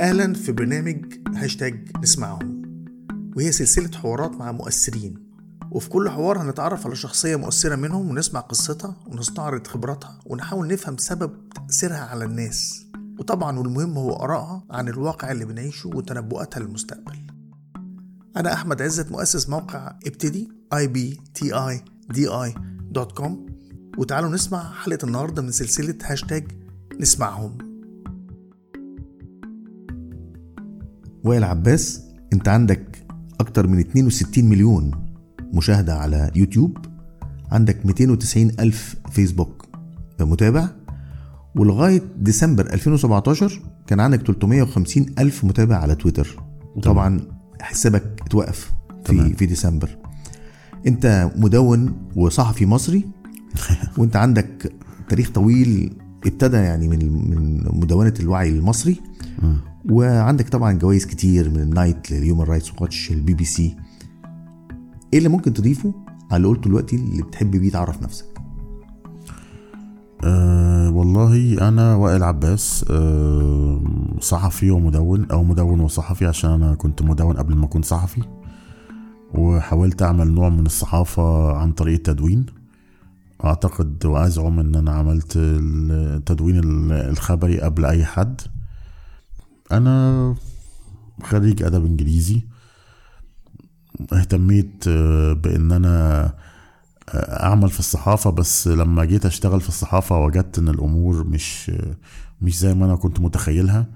أهلا في برنامج هاشتاج نسمعهم وهي سلسلة حوارات مع مؤثرين. وفي كل حوار هنتعرف على شخصية مؤثرة منهم ونسمع قصتها ونستعرض خبراتها ونحاول نفهم سبب تأثيرها على الناس. وطبعا والمهم هو آرائها عن الواقع اللي بنعيشه وتنبؤاتها للمستقبل. أنا أحمد عزت مؤسس موقع إبتدي e b t d i dot com وتعالوا نسمع حلقة النهاردة من سلسلة هاشتاج نسمعهم. وائل عباس انت عندك أكتر من 62 مليون مشاهدة على يوتيوب عندك 290 ألف فيسبوك. متابع؟ ولغاية ديسمبر 2017 كان عندك 350 ألف متابع على تويتر. وطبعا حسابك اتوقف في تمام. في ديسمبر. انت مدون وصحفي مصري وانت عندك تاريخ طويل ابتدى يعني من من مدونة الوعي المصري. وعندك طبعا جوائز كتير من ال Knight لل Human Rights Watch البي بي سي إيه اللي ممكن تضيفه؟ على اللي قلته دلوقتي اللي بتحب بيه تعرف نفسك. أه والله أنا وائل عباس أه صحفي ومدون أو مدون وصحفي عشان أنا كنت مدون قبل ما أكون صحفي. وحاولت أعمل نوع من الصحافة عن طريق التدوين. أعتقد وأزعم إن أنا عملت التدوين ال- الخبري قبل أي حد. أنا خريج أدب إنجليزي. اهتميت آه، بإن أنا أعمل في الصحافة بس لما جيت أشتغل في الصحافة وجدت إن الأمور مش مش زي ما أنا كنت متخيلها.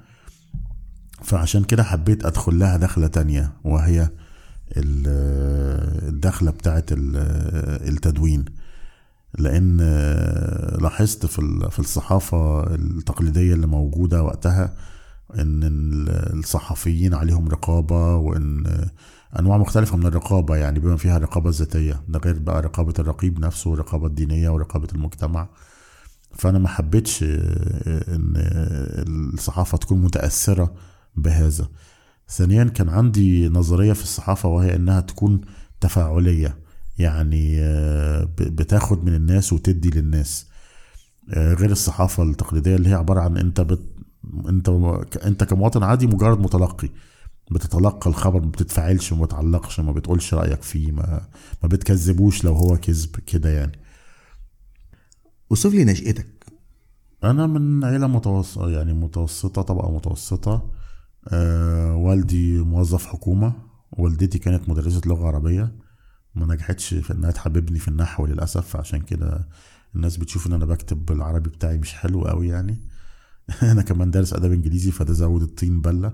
فعشان كده حبيت أدخل لها دخلة تانية وهي ال- الدخلة بتاعت ال- التدوين. لأن لاحظت في الصحافة التقليدية اللي موجودة وقتها إن ال- الصحفيين عليهم رقابة وإن أنواع مختلفة من الرقابة يعني بما فيها الرقابة الذاتية ده غير بقى رقابة الرقيب نفسه والرقابه الدينية ورقابة المجتمع. فأنا ما حبيتش آه، إن الصحافة تكون متأثرة بهذا. ثانيا كان عندي نظرية في الصحافة وهي إنها تكون تفاعلية يعني آه، بتاخد من الناس وتدي للناس. آه، غير الصحافة التقليدية اللي هي عبارة عن أنت بت انت انت كمواطن عادي مجرد متلقي. بتتلقى الخبر ما بتتفاعلش وما بتعلقش ما بتقولش رأيك فيه ما ما بتكذبوش لو هو كذب كده يعني. وصف لي نشأتك. أنا من عيلة متوسطه يعني متوسطة طبقة متوسطة. آه والدي موظف حكومة. والدتي كانت مدرسة لغة عربية. ما نجحتش في إنها تحببني في النحو للأسف عشان كده الناس بتشوف إن أنا بكتب بالعربي بتاعي مش حلو قوي يعني. أنا كمان دارس ادب إنجليزي فده زود الطين بلة.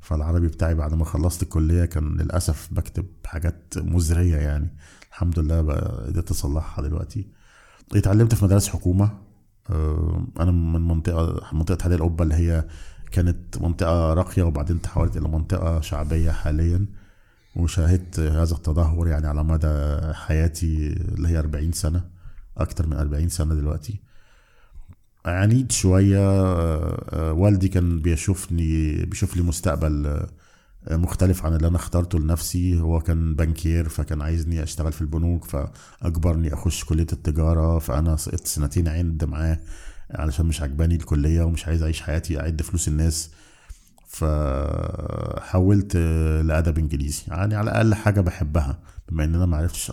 فالعربي بتاعي بعد ما خلصت الكلية كان للأسف بكتب حاجات مزرية يعني. الحمد لله قدرت أصلحها دلوقتي. اتعلمت في مدارس حكومة. آه، أنا من منطقة منطقة حدائق القبة اللي هي كانت منطقة راقية وبعدين تحولت إلى منطقة شعبية حاليا. وشاهدت هذا التدهور يعني على مدى حياتي اللي هي 40 سنة أكتر من 40 سنة دلوقتي. عانيت شوية آه، والدي كان بيشوفني بيشوف لي مستقبل آه، مختلف عن اللي أنا اخترته لنفسي. هو كان بنكير فكان عايزني أشتغل في البنوك فأجبرني أخش كلية التجارة. فأنا سقطت سنتين عند معاه علشان مش عجباني الكلية ومش عايز أعيش حياتي أعد فلوس الناس. فحولت آه، لأدب إنجليزي. يعني على الأقل حاجة بحبها بما إن أنا ما عرفتش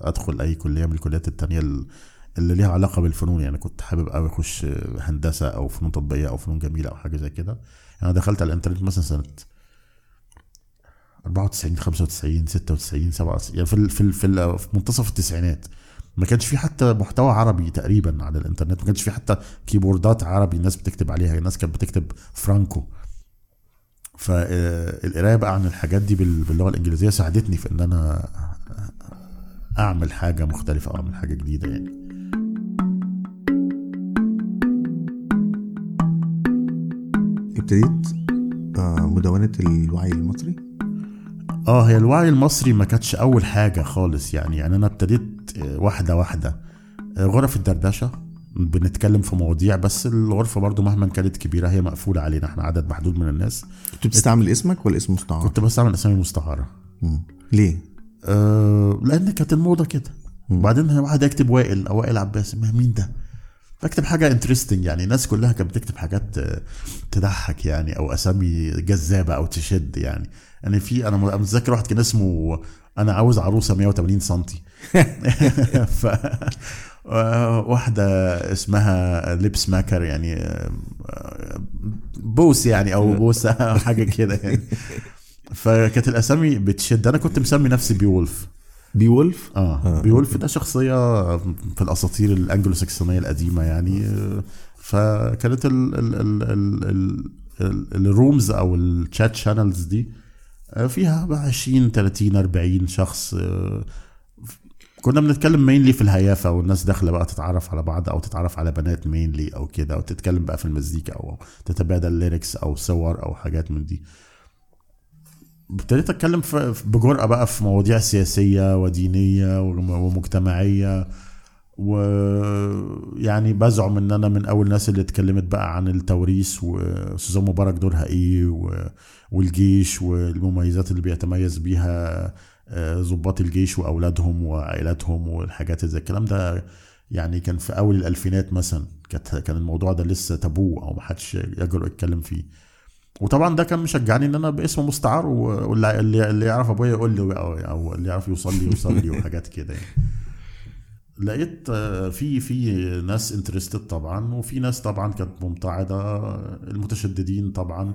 أدخل أي كلية من الكليات التانية ال- اللي ليها علاقة بالفنون. يعني كنت حابب قوي أخش آه، هندسة أو فنون تطبيقية أو فنون جميلة أو حاجة زي كده. يعني أنا دخلت على الإنترنت مثلا سنة 94 95 96 97 يعني في ال- في ال- في, ال- في منتصف التسعينات. ما كانش في حتى محتوى عربي تقريبا على الإنترنت. ما كانش في حتى كيبوردات عربي الناس بتكتب عليها. الناس كانت بتكتب فرانكو. فالقرايه بقى عن الحاجات دي بال- باللغة الإنجليزية ساعدتني في إن أنا أعمل حاجة مختلفة أو أعمل حاجة جديدة يعني. ابتديت آه، مدونة الوعي المصري؟ آه هي الوعي المصري ما كانتش أول حاجة خالص يعني. يعني أنا ابتديت آه، واحدة واحدة. آه، غرف الدردشة. بنتكلم في مواضيع بس الغرفة برضو مهما كانت كبيرة هي مقفولة علينا. إحنا عدد محدود من الناس. كنت بتستعمل اسمك ولا اسم مستعار؟ كنت بستعمل أسامي مستعارة. مم. ليه؟ أه لأن كانت الموضة كده. وبعدين واحد يكتب وائل أو وائل عباس ما مين ده؟ بكتب حاجة interesting يعني الناس كلها كانت بتكتب حاجات آه، تضحك يعني أو أسامي جذابة أو تشد يعني. يعني في أنا متذكر واحد كان اسمه أنا عاوز عروسة 180 سم ف آه، واحدة اسمها lips maker يعني آه، بوس يعني أو بوسة حاجة كده يعني. فكانت الأسامي بتشد. أنا كنت مسمي نفسي Beowulf. Beowulf آه, آه. بيولف ده شخصية في الأساطير الانجلو ساكسونيه القديمة يعني فكانت ال ال ال ال ال ال rooms أو ال chat channels دي فيها بقى 20 30 40 شخص كنا بنتكلم mainly في الهيافة والناس داخلة بقى تتعرف على بعض أو تتعرف على بنات mainly أو كده أو تتكلم بقى في المزيكا أو تتبادل lyrics أو صور أو حاجات من دي. ابتديت أتكلم بجرأة بقى في مواضيع سياسية ودينية ومجتمعية. ويعني بزعم إن أنا من أول الناس اللي اتكلمت بقى عن التوريث وسوزان مبارك دورها إيه والجيش والمميزات اللي بيتميز بيها آه، ضباط الجيش وأولادهم وعائلاتهم والحاجات زي الكلام ده. يعني كان في أول الألفينات مثلا كان الموضوع ده لسه تابو أو محدش يجرؤ يتكلم فيه. وطبعا ده كان مشجعني إن أنا باسم مستعار واللي اللي يعرف أبويا يقول لي أو اللي يعرف يوصل لي يوصل لي وحاجات كده يعني. لقيت آه، في في ناس انترستد طبعا وفي ناس طبعا كانت ممتعضه المتشددين طبعا.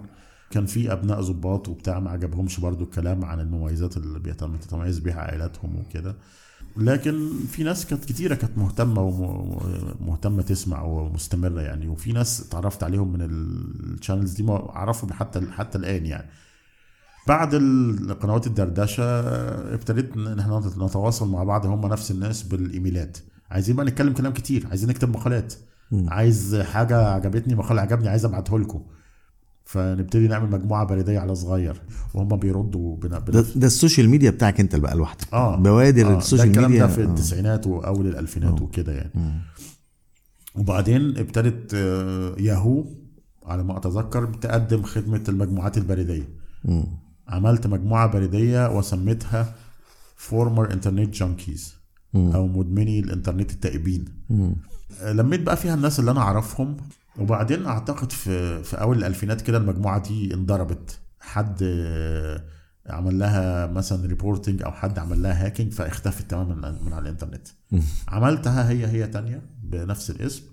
كان في أبناء ضباط وبتاع ما عجبهمش برضو الكلام عن المميزات اللي بتتميز بيها عائلاتهم وكده. لكن في ناس كانت كتيرة كانت مهتمة ومهتمة تسمع ومستمرة يعني وفي ناس اتعرفت عليهم من الشانلز دي ما اعرفهم حتى حتى الآن يعني. بعد القنوات الدردشة ابتديت ان إحنا نتواصل مع بعض هم نفس الناس بالإيميلات. عايزين بقى نتكلم كلام كتير عايزين نكتب مقالات. عايز حاجة عجبتني مقال عجبني عايز ابعته لكم فنبتدي نعمل مجموعة بريديه على صغير وهم بيردوا بنا بنا ده, ده ال social media بتاعك انت بقى لوحدك آه بوادر آه. ال social ده ميديا ده في آه. التسعينات وأول الألفينات آه. وكده يعني مم. وبعدين ابتدت آه، ياهو على ما أتذكر بتقدم خدمة المجموعات البريديه مم. عملت مجموعة بريديه وسميتها former internet junkies أو مدمني الإنترنت التائبين مم. لميت بقى فيها الناس اللي أنا أعرفهم وبعدين أعتقد في في أول الألفينات كده المجموعة دي انضربت. حد عمل لها مثلا reporting أو حد عمل لها hacking فاختفت تماما من على الإنترنت. عملتها هي هي تانية بنفس الاسم.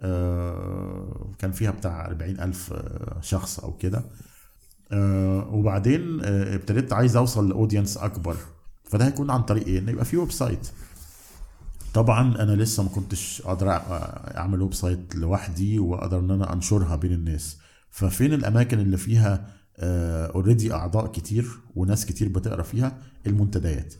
آه، كان فيها بتاع 40 ألف شخص أو كده. آه، وبعدين آه، ابتديت عايز أوصل ل audience أكبر. فده هيكون عن طريق إيه؟ إن يبقى في website طبعا أنا لسه ما كنتش قادر أعمل website لوحدي وأقدر إن أنا أنشرها بين الناس. ففين الأماكن اللي فيها already آه أعضاء كتير وناس كتير بتقرأ فيها؟ المنتديات.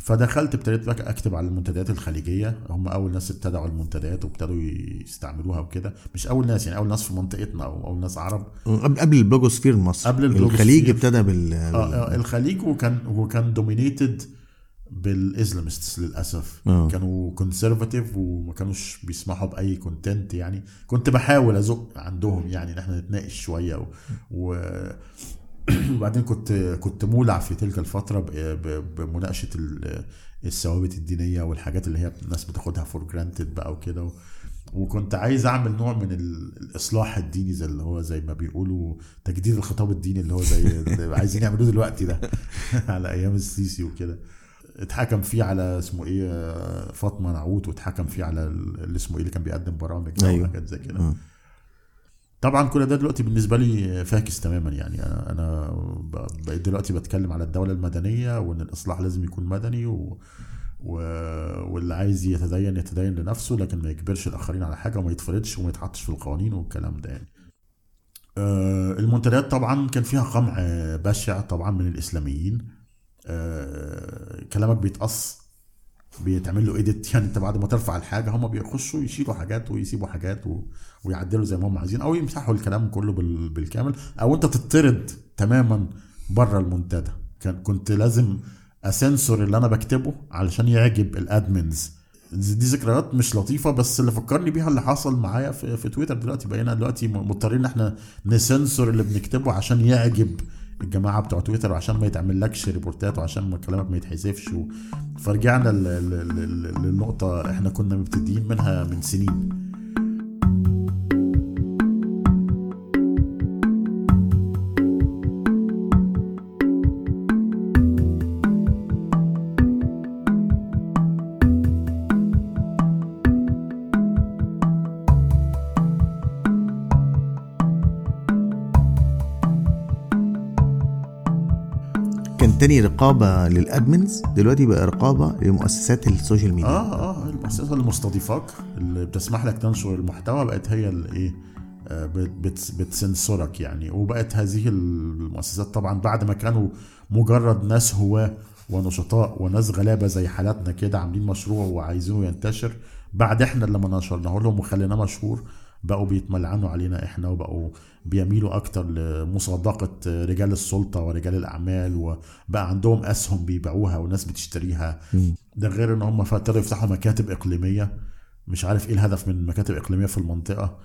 فدخلت ابتديت بقى أكتب على المنتديات الخليجية. هم أول ناس ابتدعوا المنتديات وابتدوا يستعملوها وكده. مش أول ناس يعني أول ناس في منطقتنا أو أول ناس عرب. قبل قبل ال blogosphere مصر. قبل ال blogosphere. الخليج ابتدى بال آه, آه الخليج وكان وكان dominated بال Islamists للأسف. أوه. كانوا conservative وما كانوش بيسمحوا بأي content يعني. كنت بحاول أزق عندهم يعني إن إحنا نتناقش شوية و... و... وبعدين كنت كنت مولع في تلك الفترة بمناقشة الثوابت الدينية والحاجات اللي هي الناس بتاخدها for granted بقى وكده و... وكنت عايز أعمل نوع من الإصلاح الديني زي اللي هو زي ما بيقولوا تجديد الخطاب الديني اللي هو زي عايزين يعملوه دلوقتي ده على أيام السيسي وكده. اتحكم فيه على اسمه إيه فاطمة نعوت واتحكم فيه على اللي اسمه إيه اللي كان بيقدم برامج أيوه. وحاجات زي كده. طبعا كل ده دلوقتي بالنسبة لي فاكس تماما يعني. أنا أنا بقيت دلوقتي بتكلم على الدولة المدنية وإن الإصلاح لازم يكون مدني و... و... واللي عايز يتدين يتدين لنفسه لكن ما يجبرش الآخرين على حاجة وما يتفرضش وما يتحطش في القوانين والكلام ده يعني. آه، المنتديات طبعا كان فيها قمع بشع طبعا من الإسلاميين. آه، كلامك بيتقص بيتعمل له edit يعني انت بعد ما ترفع الحاجة هم بيخشوا يشيلوا حاجات ويسيبوا حاجات و... ويعدلوا زي ما هم عايزين أو يمسحوا الكلام كله بال... بالكامل. أو أنت تطرد تماما بره المنتدى. كان كنت لازم أسنسور اللي أنا بكتبه علشان يعجب ال admins. دي ذكريات مش لطيفة بس اللي فكرني بيها اللي حصل معايا في, في تويتر دلوقتي. بقينا دلوقتي مضطرين إن إحنا نسنسور اللي بنكتبه عشان يعجب الجماعة بتوع تويتر وعشان ما يتعملكش ريبورتات وعشان ما كلامك ما يتحذفش و... فرجعنا. للنقطه إحنا كنا مبتدئين منها من سنين تاني رقابة لل admins دلوقتي بقى رقابة لمؤسسات ال social media. آه آه المؤسسة اللي مستضيفاك اللي بتسمح لك تنشر المحتوى بقت هي اللي إيه آه، بت- بت- بتسنسورك يعني. وبقت هذه المؤسسات طبعا بعد ما كانوا مجرد ناس هواة ونشطاء وناس غلابة زي حالاتنا كده عاملين مشروع وعايزينه ينتشر بعد إحنا لما نشرناه لهم وخليناه مشهور. بقوا بيتملعنوا علينا إحنا وبقوا بيميلوا أكتر لمصادقة رجال السلطة ورجال الأعمال وبقى عندهم أسهم بيبيعوها وناس بتشتريها. ده غير إن هم ابتدوا يفتحوا مكاتب إقليمية. مش عارف إيه الهدف من مكاتب إقليمية في المنطقة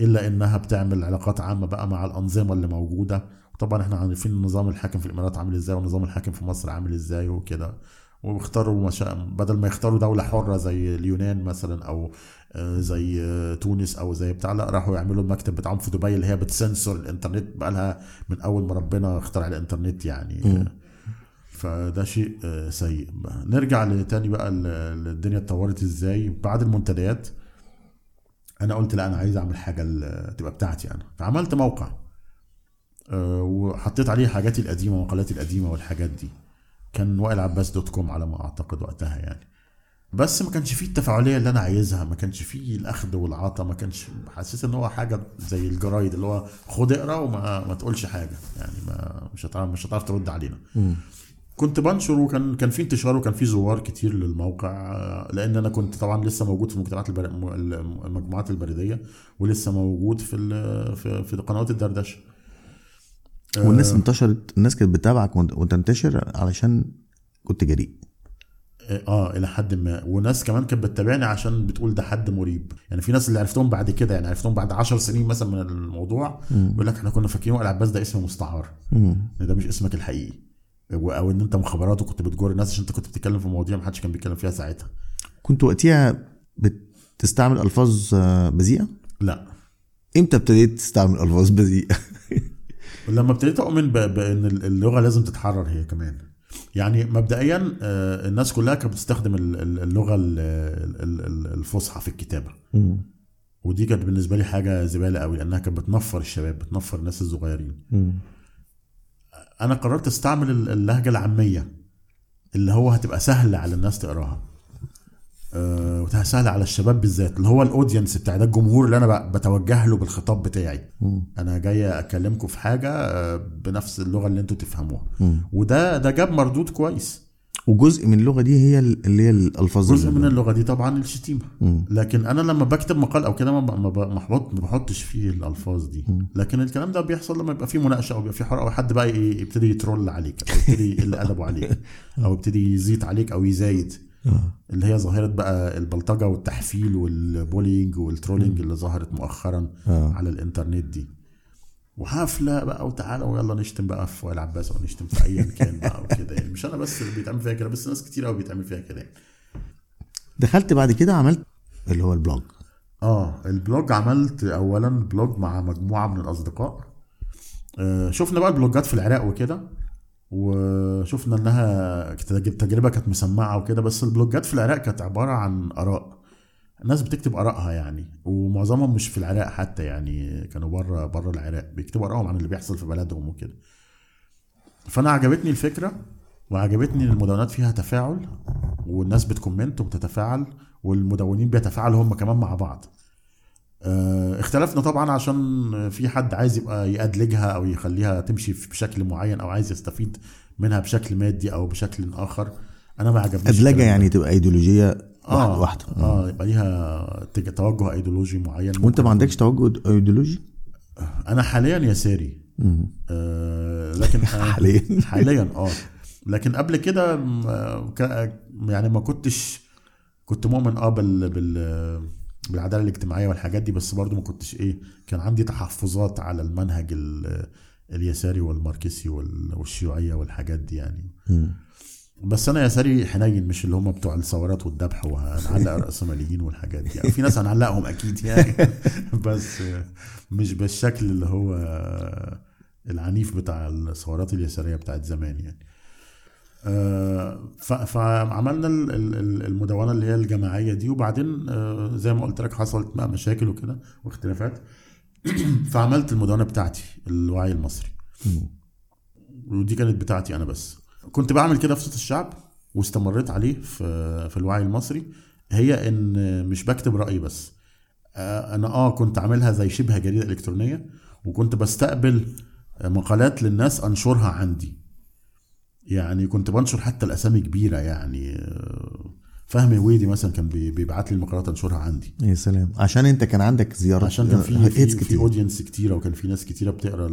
إلا إنها بتعمل علاقات عامة بقى مع الأنظمة اللي موجودة. طبعا إحنا عارفين النظام الحاكم في الإمارات عامل إزاي والنظام الحاكم في مصر عامل إزاي وكده. واختاروا مشا... بدل ما يختاروا دولة حرة زي اليونان مثلا أو زي آه، تونس أو زي بتاع لا راحوا يعملوا المكتب بتاعهم في دبي اللي هي بتسنسور الإنترنت بقالها من أول ما ربنا اخترع الإنترنت يعني. فده شيء آه، سيء. نرجع لتاني بقى ال- ال- الدنيا اتطورت إزاي. بعد المنتديات أنا قلت لا أنا عايز أعمل حاجة تبقى بتاعتي أنا. فعملت موقع آه، وحطيت عليه حاجاتي القديمة مقالاتي القديمة والحاجات دي. كان وائل عباس dot com على ما أعتقد وقتها يعني. بس ما كانش فيه التفاعلية اللي أنا عايزها ما كانش فيه الأخذ والعطاء ما كانش حسيت إن هو حاجة زي الجرايد اللي هو خد اقرأ وما ما تقولش حاجة يعني ما مش هتعرف مش هتعرف ترد علينا. كنت بنشر وكان كان في انتشار وكان في زوار كتير للموقع آه، لأن أنا كنت طبعا لسه موجود في المجتمعات البر... م- المجموعات البريدية ولسه موجود في ال... في, في قنوات الدردشة. والناس انتشرت الناس كانت بتتابعك وت- وتنتشر علشان كنت جريء. آه إلى حد ما. وناس كمان كانت بتتابعني عشان بتقول ده حد مريب. يعني في ناس اللي عرفتهم بعد كده يعني عرفتهم بعد عشر سنين مثلا من الموضوع يقول لك إحنا كنا فاكرين وائل عباس ده اسم مستعار. ان ده مش اسمك الحقيقي. أو إن أنت مخابرات وكنت بتجر الناس عشان أنت كنت بتتكلم في مواضيع ما حدش كان بيتكلم فيها ساعتها. كنت وقتها بتستعمل ألفاظ آه، بذيئة؟ لا. إمتى ابتديت تستعمل ألفاظ بذيئة؟ لما ابتديت أؤمن بإن اللغة لازم تتحرر هي كمان. يعني مبدئيا آه، الناس كلها كانت بتستخدم ال- ال- اللغة ال- ال- ال- الفصحى في الكتابة. ودي كانت بالنسبة لي حاجة زبالة قوي لأنها كانت بتنفر الشباب بتنفر الناس الصغيرين. أنا قررت أستعمل ال- اللهجة العامية اللي هو هتبقى سهلة على الناس تقراها. وتبقى سهله على الشباب بالذات اللي هو الاودينس بتاع ده الجمهور اللي أنا بتوجه له بالخطاب بتاعي. أنا جاي أكلمكم في حاجة آه، بنفس اللغة اللي أنتوا تفهموها. وده ده جاب مردود كويس. وجزء من اللغة دي هي ال- اللي هي الألفاظ جزء من اللغة دي طبعا الشتيمة. لكن أنا لما بكتب مقال أو كده ما ما بحط بحطش فيه الألفاظ دي. لكن الكلام ده بيحصل لما يبقى فيه مناقشة أو يبقى فيه حوار أو حد بقى يبتدي ي troll عليك أو يبتدي يقل ادبه عليك أو يبتدي يزيد عليك أو يزايد. اللي هي ظاهرة بقى البلطجة والتحفيل وال bullying وال trolling اللي ظهرت مؤخرا آه. على الإنترنت دي. وحفله بقى وتعالى ويلا نشتم بقى في وائل عباس أو نشتم في ايا كان بقى وكده يعني. مش أنا بس اللي بيتعمل فيها كده بس ناس كتير قوي بيتعمل فيها كده يعني. دخلت بعد كده عملت اللي هو ال blog. آه ال blog عملت اولا blog مع مجموعة من الأصدقاء. آه شفنا بقى ال blog ات في العراق وكده. وشفنا إنها تجربة كانت مسمعة وكده بس ال blog ات في العراق كانت عبارة عن آراء. الناس بتكتب آرائها يعني ومعظمهم مش في العراق حتى يعني كانوا بره بره العراق بيكتبوا آرائهم عن اللي بيحصل في بلدهم وكده. فأنا عجبتني الفكرة وعجبتني إن المدونات فيها تفاعل والناس بت comment وبتتفاعل والمدونين بيتفاعلوا هم كمان مع بعض. اختلفنا طبعا عشان في حد عايز يبقى يأدلجها أو يخليها تمشي بشكل معين أو عايز يستفيد منها بشكل مادي أو بشكل آخر. أنا ما عجبنيش ده. يعني تبقى أيديولوجية واحدة آه واحدة. آه يبقى ليها توجه إيديولوجي معين. وأنت ما عندكش توجه إيديولوجي؟ أنا حاليا يساري آه لكن آه حاليا. حاليا آه. لكن قبل كده آه، يعني ما كنتش كنت مؤمن آه بال بال بالعدالة الاجتماعية والحاجات دي بس برضو ما كنتش إيه كان عندي تحفظات على المنهج ال- اليساري والماركسي وال- والشيوعية والحاجات دي يعني. مم. بس أنا يساري حنين مش اللي هم بتوع الثورات والذبح وهنعلق الراسماليين والحاجات دي. يعني في ناس هنعلقهم أكيد يعني. بس مش بالشكل اللي هو العنيف بتاع الثورات اليسارية بتاعت زمان يعني. فعملنا ال- ال- المدونة اللي هي الجماعية دي وبعدين آه، زي ما قلت لك حصلت بقى مشاكل وكده واختلافات. فعملت المدونة بتاعتي الوعي المصري. ودي كانت بتاعتي أنا بس. كنت بعمل كده في صوت الشعب واستمريت عليه في في الوعي المصري. هي إن مش بكتب رأيي بس. آه، أنا آه كنت عاملها زي شبه جريدة إلكترونية وكنت بستقبل مقالات للناس أنشرها عندي. يعني كنت بنشر حتى الأسامي كبيرة يعني. آه، فهمي هويدي مثلا كان بي- بيبعت لي المقالات أنشرها عندي. يا سلام. عشان أنت كان عندك زيارات عشان كان في hits في, في audience كتيرة وكان في ناس كتيرة بتقرأ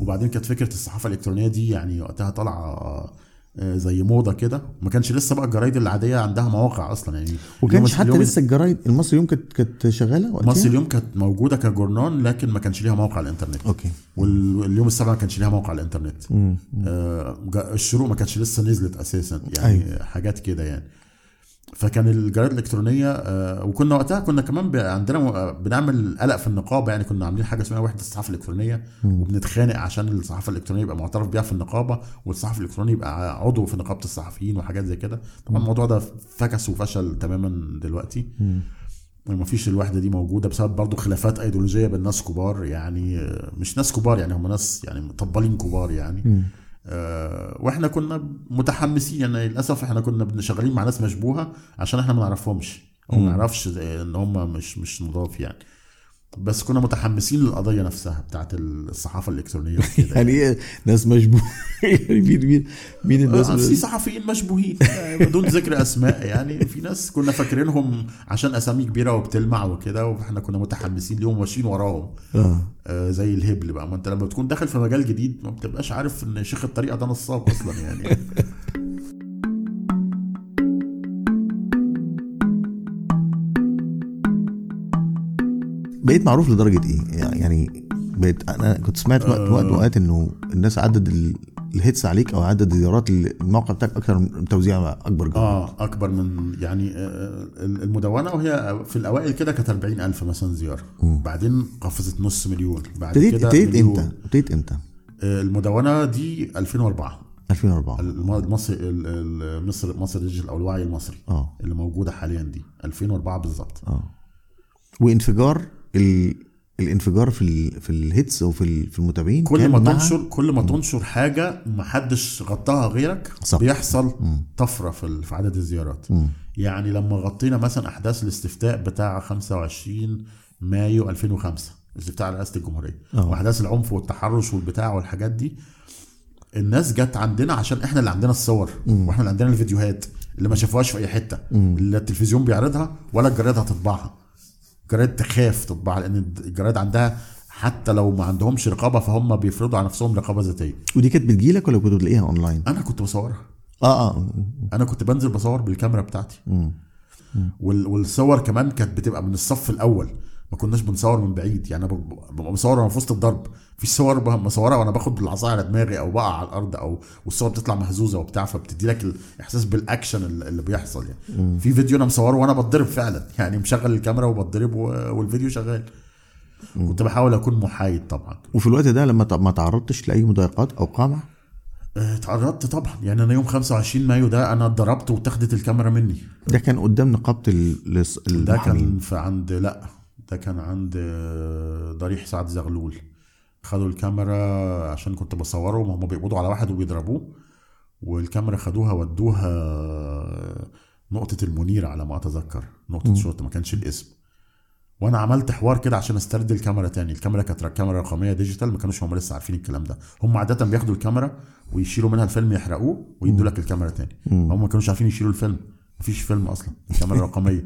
وبعدين كانت فكرة الصحافة الإلكترونية دي يعني وقتها طالعة آه، زي موضة كده. ما كانش لسه بقى الجرايد العادية عندها مواقع أصلا يعني وكانش اليوم- حتى اليوم- لسه الجرايد المصري اليوم كانت كانت شغالة وقتها؟ مصر اليوم كانت موجودة كجورنال لكن ما كانش ليها موقع على الإنترنت. okay. واليوم السابع ما كانش ليها موقع على الإنترنت. مم. آه، الشروق ما كانتش لسه نزلت أساسا يعني أيوة. حاجات كده يعني. فكان الجرايد الإلكترونية آه، وكنا وقتها كنا كمان عندنا م- آه، بنعمل قلق في النقابة يعني كنا عاملين حاجة اسمها وحدة الصحافة الإلكترونية وبنتخانق عشان الصحافة الإلكترونية يبقى معترف بيها في النقابة والصحفي الالكتروني يبقى عضو في نقابة الصحفيين وحاجات زي كده. طبعا الموضوع ده فكس وفشل تماما دلوقتي. ما فيش الوحدة دي موجودة بسبب برضو خلافات أيديولوجية بين ناس كبار يعني مش ناس كبار يعني هم ناس يعني مطبلين كبار يعني. آه، وإحنا كنا متحمسين يعني للأسف إحنا كنا شغالين مع ناس مشبوهة عشان إحنا ما نعرفهمش أو ما نعرفش إن هم مش مش نضاف يعني. بس كنا متحمسين للقضية نفسها بتاعت الصحافة الإلكترونية يعني إيه ناس مشبوه؟ يعني مين مين مين الناس آه، في صحفيين مشبوهين. آه، بدون ذكر أسماء يعني. في ناس كنا فاكرينهم عشان أسامي كبيرة وبتلمع وكده وإحنا كنا متحمسين ليهم وماشيين وراهم. آه. آه، زي الهبل بقى. ما أنت لما بتكون داخل في مجال جديد ما بتبقاش عارف إن شيخ الطريقة ده نصاب أصلا يعني. بقيت معروف لدرجة إيه؟ يعني بقيت أنا كنت سمعت وقت وقت وقت إنه الناس عدد ال- ال hits عليك أو عدد زيارات الموقع بتاعك أكتر من توزيع أكبر جدا آه أكبر من يعني آه، المدونة وهي في الأوائل كده كانت 40000 مثلا زيارة. بعدين قفزت نص مليون. بعد كده ابتديت. إمتى؟ ابتديت إمتى؟ آه، المدونة دي 2004 2004 الم- المصري ال- ال- مصر مصر digital أو الوعي المصري آه. اللي موجودة حاليا دي. 2004 بالظبط. آه. وإنفجار. الانفجار في ال... في الهيتس وفي ال... في المتابعين كل ما تنشر كل ما تنشر حاجة ما حدش غطاها غيرك صح. بيحصل طفرة في ال- في عدد الزيارات مم. يعني لما غطينا مثلا أحداث الاستفتاء بتاع 25 مايو 2005 الاستفتاء على رئاسة الجمهورية آه. وأحداث العنف والتحرش والبتاع والحاجات دي الناس جت عندنا عشان إحنا اللي عندنا الصور وإحنا اللي عندنا الفيديوهات اللي ما شافوهاش في أي حتة اللي التلفزيون بيعرضها ولا الجرايد هتطبعها الجرايد تخاف تطبعها لأن الجرايد عندها حتى لو ما عندهمش رقابة فهم بيفرضوا على نفسهم رقابة ذاتية. ودي كانت بتجيلك ولا كنت بتلاقيها اونلاين؟ أنا كنت بصورها. آه آه. أنا كنت بنزل بصور بالكاميرا بتاعتي. مم. وال- والصور كمان كانت بتبقى من الصف الأول. ما كناش بنصور من بعيد يعني أنا بب- ببقى مصور وأنا في وسط الضرب. في صور ب- مصورها وأنا باخد بالعصايه على دماغي أو بقع على الأرض أو والصور بتطلع مهزوزه وبتاع فبتدي لك الاحساس بالاكشن اللي بيحصل يعني. في فيديو أنا مصوره وأنا بتضرب فعلا. يعني مشغل الكاميرا وبتضرب والفيديو شغال. كنت بحاول أكون محايد طبعا. وفي الوقت ده لما ما تعرضتش لأي مضايقات أو قمع؟ اتعرضت طبعا. يعني أنا يوم 25 مايو ده أنا اتضربت واتاخدت الكاميرا مني. ده كان قدام نقابة ال- ده كان في عند لأ. ده كان عند آه، ضريح سعد زغلول. خدوا الكاميرا عشان كنت بصوره وهم بيقبضوا على واحد وبيضربوه. والكاميرا خدوها ودوها نقطة المنير على ما أتذكر. نقطة شرطة ما كانش الاسم. وأنا عملت حوار كده عشان أسترد الكاميرا تاني. الكاميرا كانت كاميرا رقمية ديجيتال ما كانوش هم لسه عارفين الكلام ده. هم عادة بياخدوا الكاميرا ويشيلوا منها الفيلم يحرقوه ويدوا لك الكاميرا تاني. هم ما كانوش عارفين يشيلوا الفيلم. مفيش فيلم أصلا. الكاميرا رقمية.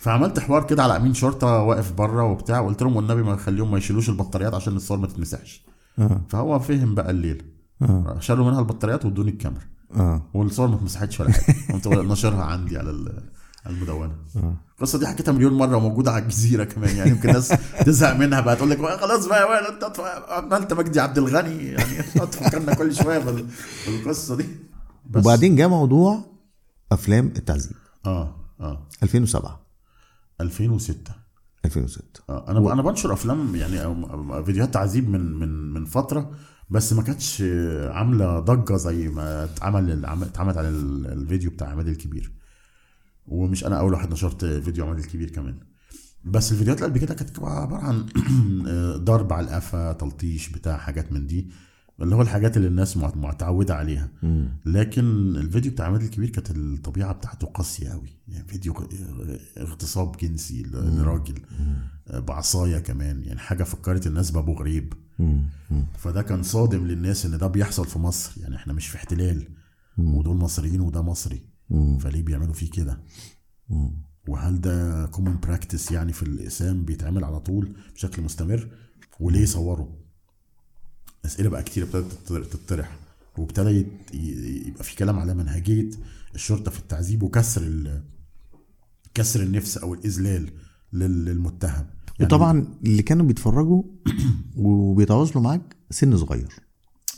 فعملت حوار كده على أمين شرطة واقف بره وبتاع وقلت لهم والنبي ما خليهم ما يشيلوش البطاريات عشان الصور ما تتمسحش. آه. فهو فهم بقى الليل. آه. شالوا منها البطاريات وادوني الكاميرا. آه. والصور ما اتمسحتش ولا حاجة. قمت ناشرها عندي على ال- المدونة. القصة دي حكيتها مليون مرة وموجودة على الجزيرة كمان يعني يمكن الناس تزهق منها بقى تقول لك خلاص بقى وائل انت عملت مجدي عبد الغني؟ يعني تفكرنا كل شوية بال- بالقصة دي. بس وبعدين جاء موضوع أفلام التعذيب. آه آه. 2007 2006 2006 آه، أنا أنا بنشر أفلام يعني أو- فيديوهات تعذيب من من من فترة بس ما كانتش عاملة ضجة زي ما اتعمل عم- اتعمل على ال- الفيديو بتاع عماد الكبير. ومش أنا أول واحد نشرت فيديو عماد الكبير كمان. بس الفيديوهات اللي قبل كده كانت عبارة عن ضرب على القفا تلطيش بتاع حاجات من دي. اللي هو الحاجات اللي الناس متعوده عليها. لكن الفيديو بتاع عماد الكبير كانت الطبيعة بتاعته قاسية قوي يعني فيديو اغتصاب جنسي لراجل. بعصاية كمان. يعني حاجة فكرت الناس بابو غريب. فده كان صادم للناس إن ده بيحصل في مصر. يعني إحنا مش في احتلال. ودول مصريين وده مصري. فليه بيعملوا فيه كده؟ وهل ده common practice يعني في الاقسام بيتعمل على طول بشكل مستمر؟ وليه صوروا أسئلة بقى كتير ابتدت تطر- تطرح وابتدى يبقى في كلام على منهجية الشرطة في التعذيب وكسر كسر النفس أو الإذلال لل- للمتهم. يعني وطبعا اللي كانوا بيتفرجوا وبيتواصلوا معاك سن صغير.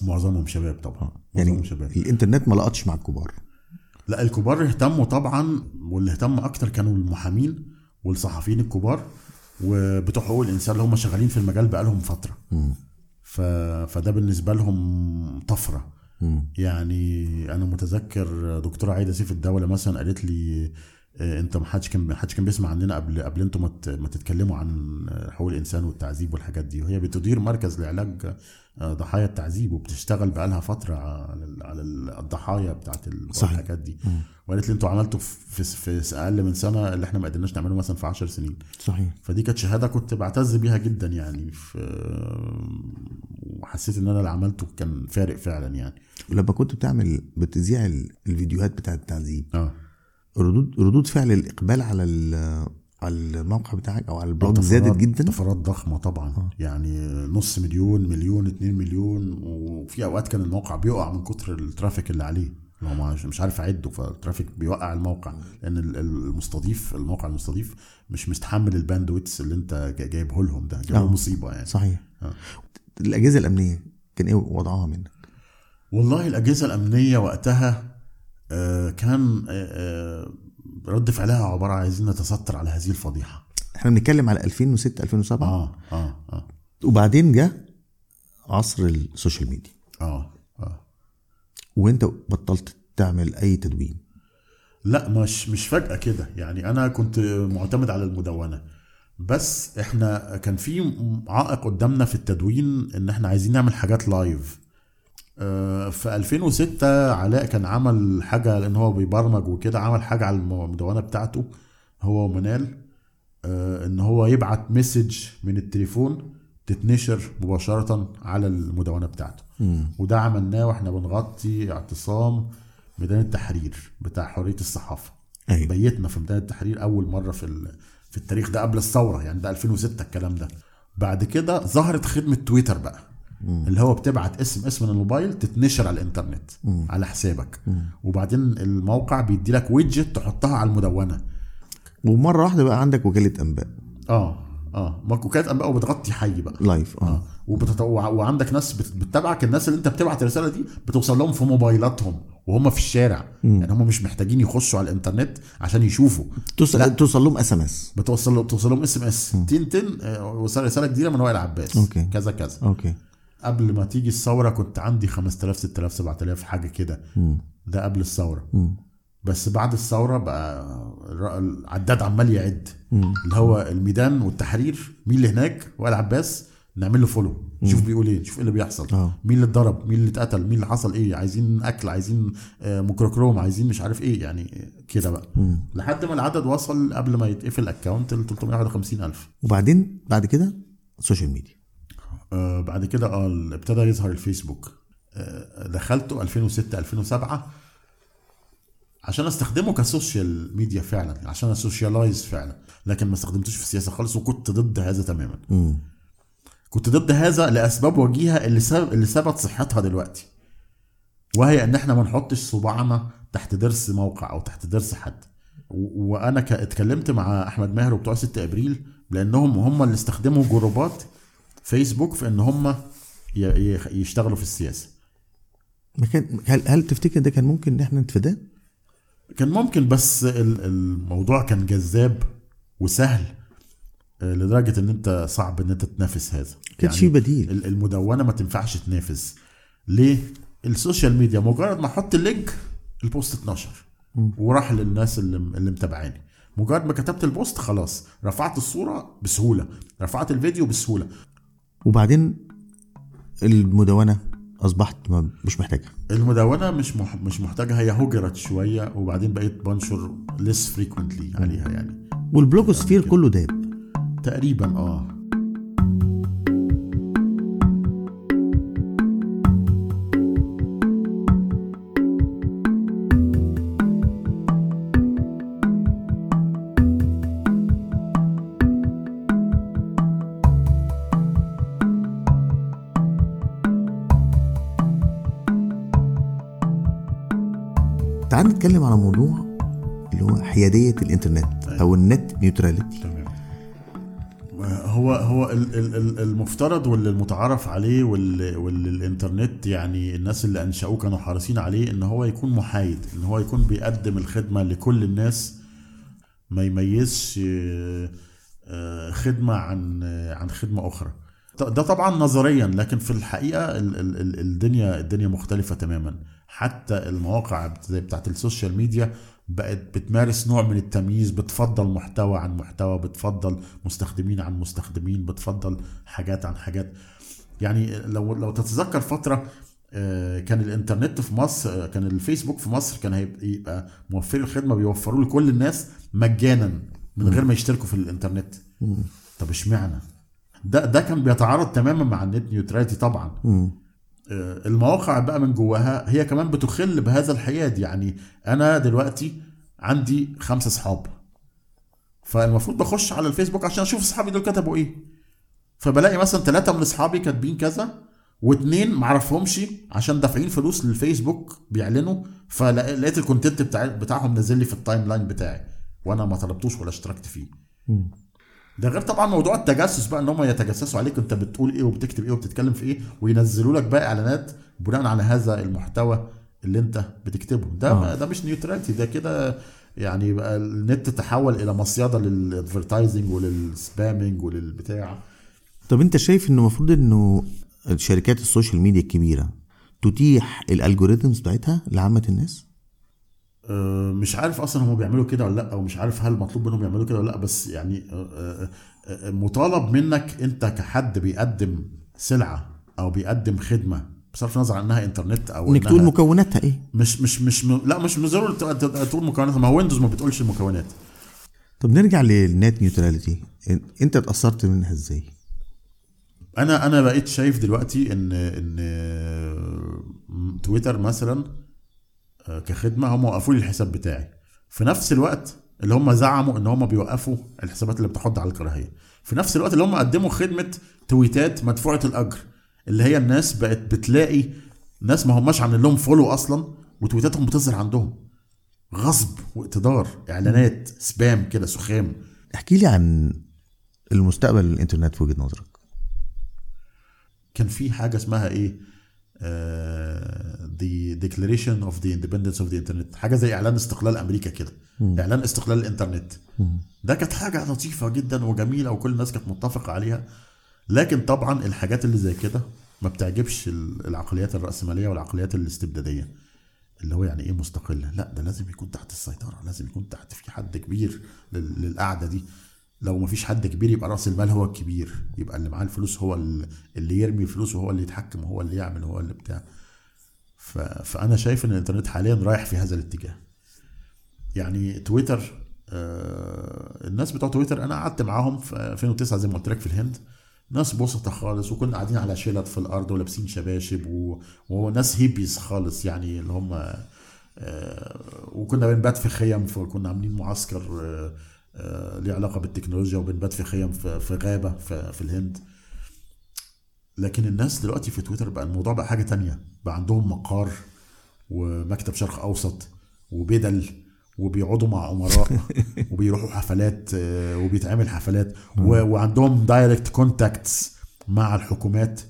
معظمهم شباب طبعا. يعني معظمهم شباب. الإنترنت ما لقطش مع الكبار. لا الكبار اهتموا طبعا واللي اهتم أكتر كانوا المحامين والصحفيين الكبار وبتوع حقوق الإنسان اللي هم شغالين في المجال بقالهم فترة. ف... فده بالنسبة لهم طفرة. يعني أنا متذكر دكتورة عايدة سيف الدولة مثلا قالت لي آه، أنت ما حدش كان ما حدش كان بيسمع عننا قبل قبل أنتم ما تتكلموا عن حقوق الإنسان والتعذيب والحاجات دي. وهي بتدير مركز لعلاج ضحايا التعذيب وبتشتغل بقالها فترة على ال- على ال- الضحايا بتاعت. الحاجات دي. وقالت لي أنتوا عملتوا في في أقل من سنة اللي إحنا ما قدرناش نعمله مثلا في 10 سنين. صحيح. فدي كانت شهادة كنت بعتز بيها جدا يعني في وحسيت إن أنا اللي عملته كان فارق فعلا يعني. ولما كنت بتعمل بتذيع ال- الفيديوهات بتاعه التعذيب آه. ردود ردود فعل الإقبال على ال- على الموقع بتاعك أو على ال blog طفرات- زادت جدا؟ طفرات ضخمة طبعا. يعني نص مليون مليون اتنين مليون وفي أوقات كان الموقع بيقع من كتر ال traffic اللي عليه. ال host مش عارف أعده فال traffic بيوقع الموقع. لأن ال- المستضيف الموقع المستضيف مش مستحمل ال bandwidth اللي أنت جا- جايبه لهم ده. جايبه آه. مصيبة يعني. صحيح. آه. الأجهزة الأمنية كان إيه وضعها منك؟ والله الأجهزة الأمنية وقتها آه، كان آه، آه، رد فعلها عبارة عن عايزين نتستر على هذه الفضيحة. إحنا بنتكلم على 2006 2007 آه آه آه. وبعدين جه عصر ال social media. آه آه. وانت بطلت تعمل أي تدوين؟ لا مش مش فجأة كده. يعني أنا كنت معتمد على المدونة. بس إحنا كان في عائق قدامنا في التدوين إن إحنا عايزين نعمل حاجات live في 2006 علاء كان عمل حاجة لأن هو بيبرمج وكده عمل حاجة على المدونة بتاعته هو ومنال آه، إن هو يبعت message من التليفون تتنشر مباشرة على المدونة بتاعته. وده عملناه وإحنا بنغطي اعتصام ميدان التحرير بتاع حرية الصحافة. أيوه. بيتنا في ميدان التحرير أول مرة في في التاريخ ده قبل الثورة يعني ده 2006 الكلام ده. بعد كده ظهرت خدمة تويتر بقى. اللي هو بتبعت اسم اسم من الموبايل تتنشر على الإنترنت على حسابك. وبعدين الموقع بيدي لك ويدجت تحطها على المدونة. ومرة واحدة بقى عندك وكالة أنباء. آه آه. ما وكالة أنباء وبتغطي حي بقى. live آه, آه. وبتت... وع- وعندك ناس بت- بتتابعك. الناس اللي أنت بتبعت الرسالة دي بتوصل لهم في موبايلاتهم وهم في الشارع. يعني هم مش محتاجين يخشوا على الإنترنت عشان يشوفوا. توصل توصل لهم SMS بتوصل بتوصل لهم SMS تين تين آه، وصل رسالة جديدة من وائل عباس. okay. كذا كذا. okay. قبل ما تيجي الثورة كنت عندي 5000 6000 7000 حاجة كده. ده قبل الثورة. بس بعد الثورة بقى العداد عمال يعد. اللي هو الميدان والتحرير مين اللي هناك؟ وائل عباس. نعمل له follow نشوف بيقول إيه نشوف إيه اللي بيحصل. آه. مين اللي اتضرب؟ مين اللي اتقتل؟ مين اللي حصل إيه؟ عايزين أكل عايزين آه، ميكروكروم عايزين مش عارف إيه. يعني كده بقى. لحد ما العدد وصل قبل ما يتقفل ال account ل 351 ألف. وبعدين بعد كده ال social media آه بعد كده آه ابتدى يظهر الفيسبوك. آه دخلته 2006 2007 عشان أستخدمه ك social media فعلا عشان أ socialize فعلا. لكن ما استخدمتوش في السياسة خالص وكنت ضد هذا تماما. مم. كنت ضد هذا لأسباب وجيهة اللي سبب اللي ثبت صحتها دلوقتي. وهي إن إحنا ما نحطش صباعنا تحت ضرس موقع أو تحت ضرس حد. وأنا اتكلمت مع أحمد ماهر وبتوع 6 أبريل لأنهم هم اللي استخدموا جروبات فيسبوك في إن هم يشتغلوا في السياسة. ما كان هل, هل تفتكر ده كان ممكن إن إحنا نتفاداه؟ كان ممكن بس ال- الموضوع كان جذاب وسهل آه، لدرجة إن أنت صعب إن أنت تنافس هذا. كانش في بديل. ال- المدونة ما تنفعش تنافس. ليه؟ ال social media مجرد ما أحط ال link ال post اتنشر وراح للناس اللي اللي متابعاني. مجرد ما كتبت ال post خلاص رفعت الصورة بسهولة رفعت الفيديو بسهولة. وبعدين المدونة أصبحت مش محتاجها. المدونة مش مح... مش محتاجه هي هجرت شوية وبعدين بقيت بنشر less frequently عليها يعني. وال blogosphere كله داب. تقريبا آه. تعال نتكلم على موضوع اللي هو حيادية الإنترنت أو النت نيوتراليتي تمام. هو هو ال- ال- ال- المفترض واللي المتعارف عليه واللي, واللي الإنترنت يعني الناس اللي أنشأوه كانوا حريصين عليه إن هو يكون محايد إن هو يكون بيقدم الخدمة لكل الناس ما يميزش آه، آه، خدمة عن آه، عن خدمة أخرى. ده طبعا نظريا لكن في الحقيقة ال- ال- ال- الدنيا الدنيا مختلفة تماما. حتى المواقع زي بتاعت ال social media بقت بتمارس نوع من التمييز بتفضل محتوى عن محتوى بتفضل مستخدمين عن مستخدمين بتفضل حاجات عن حاجات. يعني لو لو تتذكر فترة آه، كان الإنترنت في مصر آه، كان الفيسبوك في مصر كان هيبقى يبقى موفر الخدمة بيوفروا لكل الناس مجانا من غير ما يشتركوا في الإنترنت. طب اشمعنى؟ ده ده كان بيتعارض تماما مع ال net neutrality طبعا. آه، المواقع بقى من جواها هي كمان بتخل بهذا الحياد. يعني أنا دلوقتي عندي خمسة اصحاب فالمفروض بخش على الفيسبوك عشان أشوف اصحابي دول كتبوا إيه. فبلاقي مثلا ثلاثة من اصحابي كاتبين كذا واثنين معرفهمش عشان دافعين فلوس للفيسبوك بيعلنوا فلقيت ال content بتاع بتاعهم نزل لي في ال timeline بتاعي وأنا ما طلبتوش ولا اشتركت فيه. ده غير طبعا موضوع التجسس بقى إن هم يتجسسوا عليك أنت بتقول إيه وبتكتب إيه وبتتكلم في إيه وينزلوا لك بقى إعلانات بناء على هذا المحتوى اللي أنت بتكتبه. ده آه. ده مش neutrality ده كده يعني بقى النت تحول إلى مصيدة لل advertising ولل spamming وللبتاع. طب أنت شايف إنه المفروض إنه شركات ال social media الكبيرة تتيح ال algorithms بتاعتها لعامة الناس؟ مش عارف أصلا هم بيعملوا كده ولا لأ أو مش عارف هل مطلوب منهم يعملوا كده ولا لأ بس يعني آه، آه، آه، مطالب منك أنت كحد بيقدم سلعة أو بيقدم خدمة بصرف النظر عن انها إنترنت أو إنك تقول مكوناتها إيه؟ مش مش مش م... لأ مش ضروري تقول مكونات ما هو Windows ما بتقولش المكونات. طب نرجع لل net neutrality أنت اتأثرت منها إزاي؟ أنا أنا بقيت شايف دلوقتي إن إن تويتر مثلا آه، كخدمة هم وقفوا لي الحساب بتاعي. في نفس الوقت اللي هم زعموا إن هم بيوقفوا الحسابات اللي بتحض على الكراهية. في نفس الوقت اللي هم قدموا خدمة تويتات مدفوعة الأجر اللي هي الناس بقت بتلاقي ناس ما هماش عاملين لهم فولو أصلا وتويتاتهم بتظهر عندهم. غصب واقتدار إعلانات سبام كده سخام. احكي لي عن المستقبل الإنترنت في وجهة نظرك. كان في حاجة اسمها إيه؟ The declaration of the independence of the internet. حاجة زي إعلان استقلال أمريكا كده. إعلان استقلال الإنترنت. ده كانت حاجة لطيفة جدا وجميلة وكل الناس كانت متفقة عليها. لكن طبعا الحاجات اللي زي كده ما بتعجبش ال- العقليات الرأسمالية والعقليات الاستبدادية. اللي هو يعني إيه مستقلة؟ لا ده لازم يكون تحت السيطرة لازم يكون تحت في حد كبير لل- للقعدة دي. لو ما فيش حد كبير يبقى رأس المال هو الكبير يبقى اللي معاه الفلوس هو ال- اللي يرمي فلوسه هو اللي يتحكم هو اللي يعمل هو اللي بتاع. فأنا شايف إن الإنترنت حاليا رايح في هذا الاتجاه يعني تويتر آه الناس بتوع تويتر أنا قعدت معاهم في 2009 زي ما قلت لك في الهند ناس بسطة خالص وكنا قاعدين على شلت في الأرض ولابسين شباشب. وناس هيبيز خالص يعني اللي هم آه وكنا بنبات في خيم فكنا عاملين معسكر آه آه ليه علاقة بالتكنولوجيا وبنبات في خيم في, غابة في, الهند. لكن الناس دلوقتي في تويتر بقى الموضوع بقى حاجة تانية. بقى عندهم مقار ومكتب شرق أوسط وبدل وبيقعدوا مع أمراء وبيروحوا حفلات آه، وبيتعمل حفلات وعندهم direct contacts مع الحكومات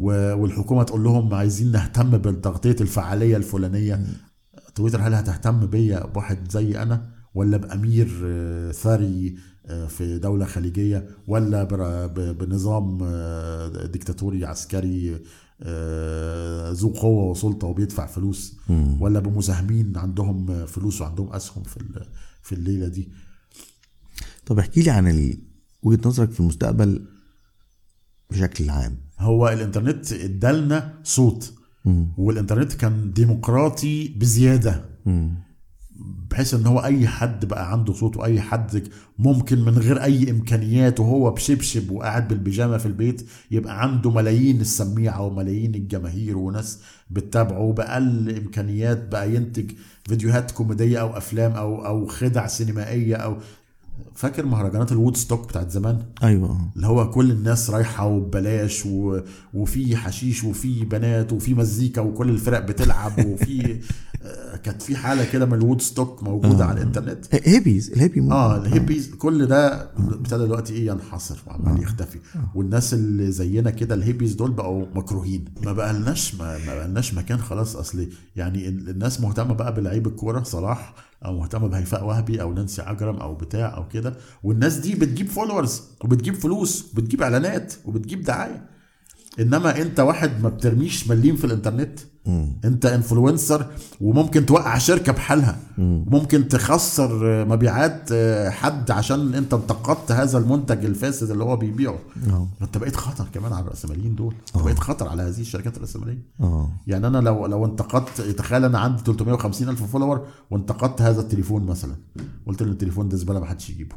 والحكومة تقول لهم عايزين نهتم بتغطيه الفعالية الفلانية. تويتر هل هتهتم بيا؟ بواحد زي أنا ولا بأمير آه، ثري آه، في دولة خليجية ولا بنظام آه، ديكتاتوري عسكري ذو قوة وسلطة وبيدفع فلوس ولا بمساهمين عندهم فلوس وعندهم أسهم في في الليلة دي. طب احكي لي عن وجهة نظرك في المستقبل بشكل عام. هو الإنترنت ادالنا صوت والإنترنت كان ديمقراطي بزيادة. بحيث إن هو أي حد بقى عنده صوت وأي حد ممكن من غير أي إمكانيات وهو بشبشب وقاعد بالبيجامة في البيت يبقى عنده ملايين السميعة وملايين الجماهير وناس بتتابعه بأقل إمكانيات بقى ينتج فيديوهات كوميدية أو أفلام أو أو خدع سينمائية أو فاكر مهرجانات ال Woodstock بتاعت زمان؟ أيوه. اللي هو كل الناس رايحة وببلاش و... وفي حشيش وفي بنات وفي مزيكا وكل الفرق بتلعب وفي كانت في حالة كده من ال Woodstock موجودة على الإنترنت. hippies ال hippie mo- آه الهيبيز كل ده ابتدى دلوقتي إيه ينحصر وعمال يختفي. والناس اللي زينا كده الهيبيز دول بقوا مكروهين. ما بقالناش ما, ما بقالناش مكان خلاص. اصلي يعني ال- الناس مهتمة بقى بلعيب الكورة صلاح أو مهتمة بهيفاء وهبي أو نانسي عجرم أو بتاع أو كده. والناس دي بتجيب followers وبتجيب فلوس وبتجيب إعلانات وبتجيب دعاية. إنما أنت واحد ما بترميش مليم في الإنترنت. انت influencer وممكن توقع شركة بحالها. ممكن تخسر مبيعات حد عشان انت انتقدت هذا المنتج الفاسد اللي هو بيبيعه. آه. انت بقيت خطر كمان على الراسماليين دول. انت بقيت خطر على هذه الشركات الراسماليه آه. يعني أنا لو لو انتقدت تخيل أنا عندي 350 ألف follower وانتقدت هذا التليفون مثلا. قلت ان التليفون ده زبالة ما حدش يجيبه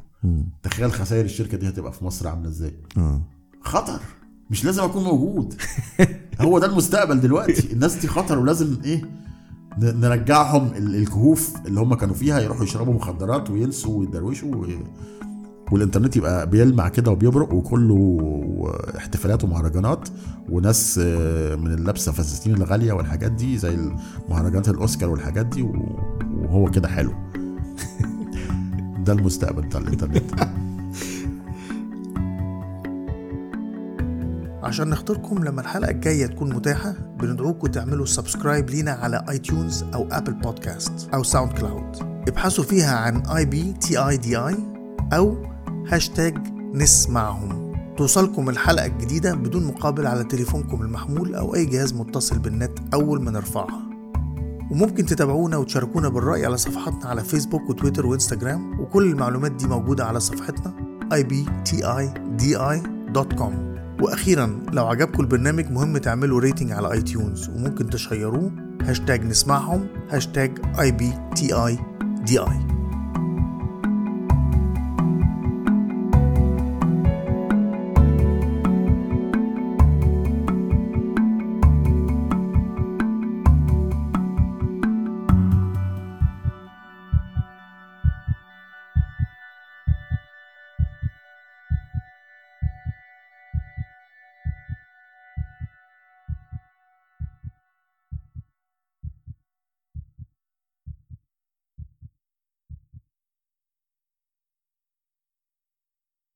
تخيل خسائر الشركة دي هتبقى في مصر عاملة إزاي؟ خطر. مش لازم أكون موجود. هو ده المستقبل دلوقتي. الناس دي خطر ولازم إيه نرجعهم ال- الكهوف اللي هم كانوا فيها يروحوا يشربوا مخدرات وينسوا ويدروشوا. والإنترنت يبقى بيلمع كده وبيبرق وكله احتفالات ومهرجانات وناس آه، من اللابسة فساتين الغالية والحاجات دي زي مهرجانات الأوسكار والحاجات دي وهو كده حلو. ده المستقبل بتاع الإنترنت. عشان نختاركم لما الحلقة الجاية تكون متاحة بندعوكم تعملوا subscribe لينا على iTunes أو Apple Podcast أو SoundCloud ابحثوا فيها عن i b t i d i أو هاشتاج نسمعهم. توصلكم الحلقة الجديدة بدون مقابل على تليفونكم المحمول أو أي جهاز متصل بالنت أول ما نرفعها. وممكن تتابعونا وتشاركونا بالرأي على صفحاتنا على فيسبوك وتويتر وإنستجرام وكل المعلومات دي موجودة على صفحتنا ibtidi.com وأخيرا لو عجبكم البرنامج مهم تعملوا rating على iTunes وممكن تشيروه. هاشتاج نسمعهم hashtag i b t i d i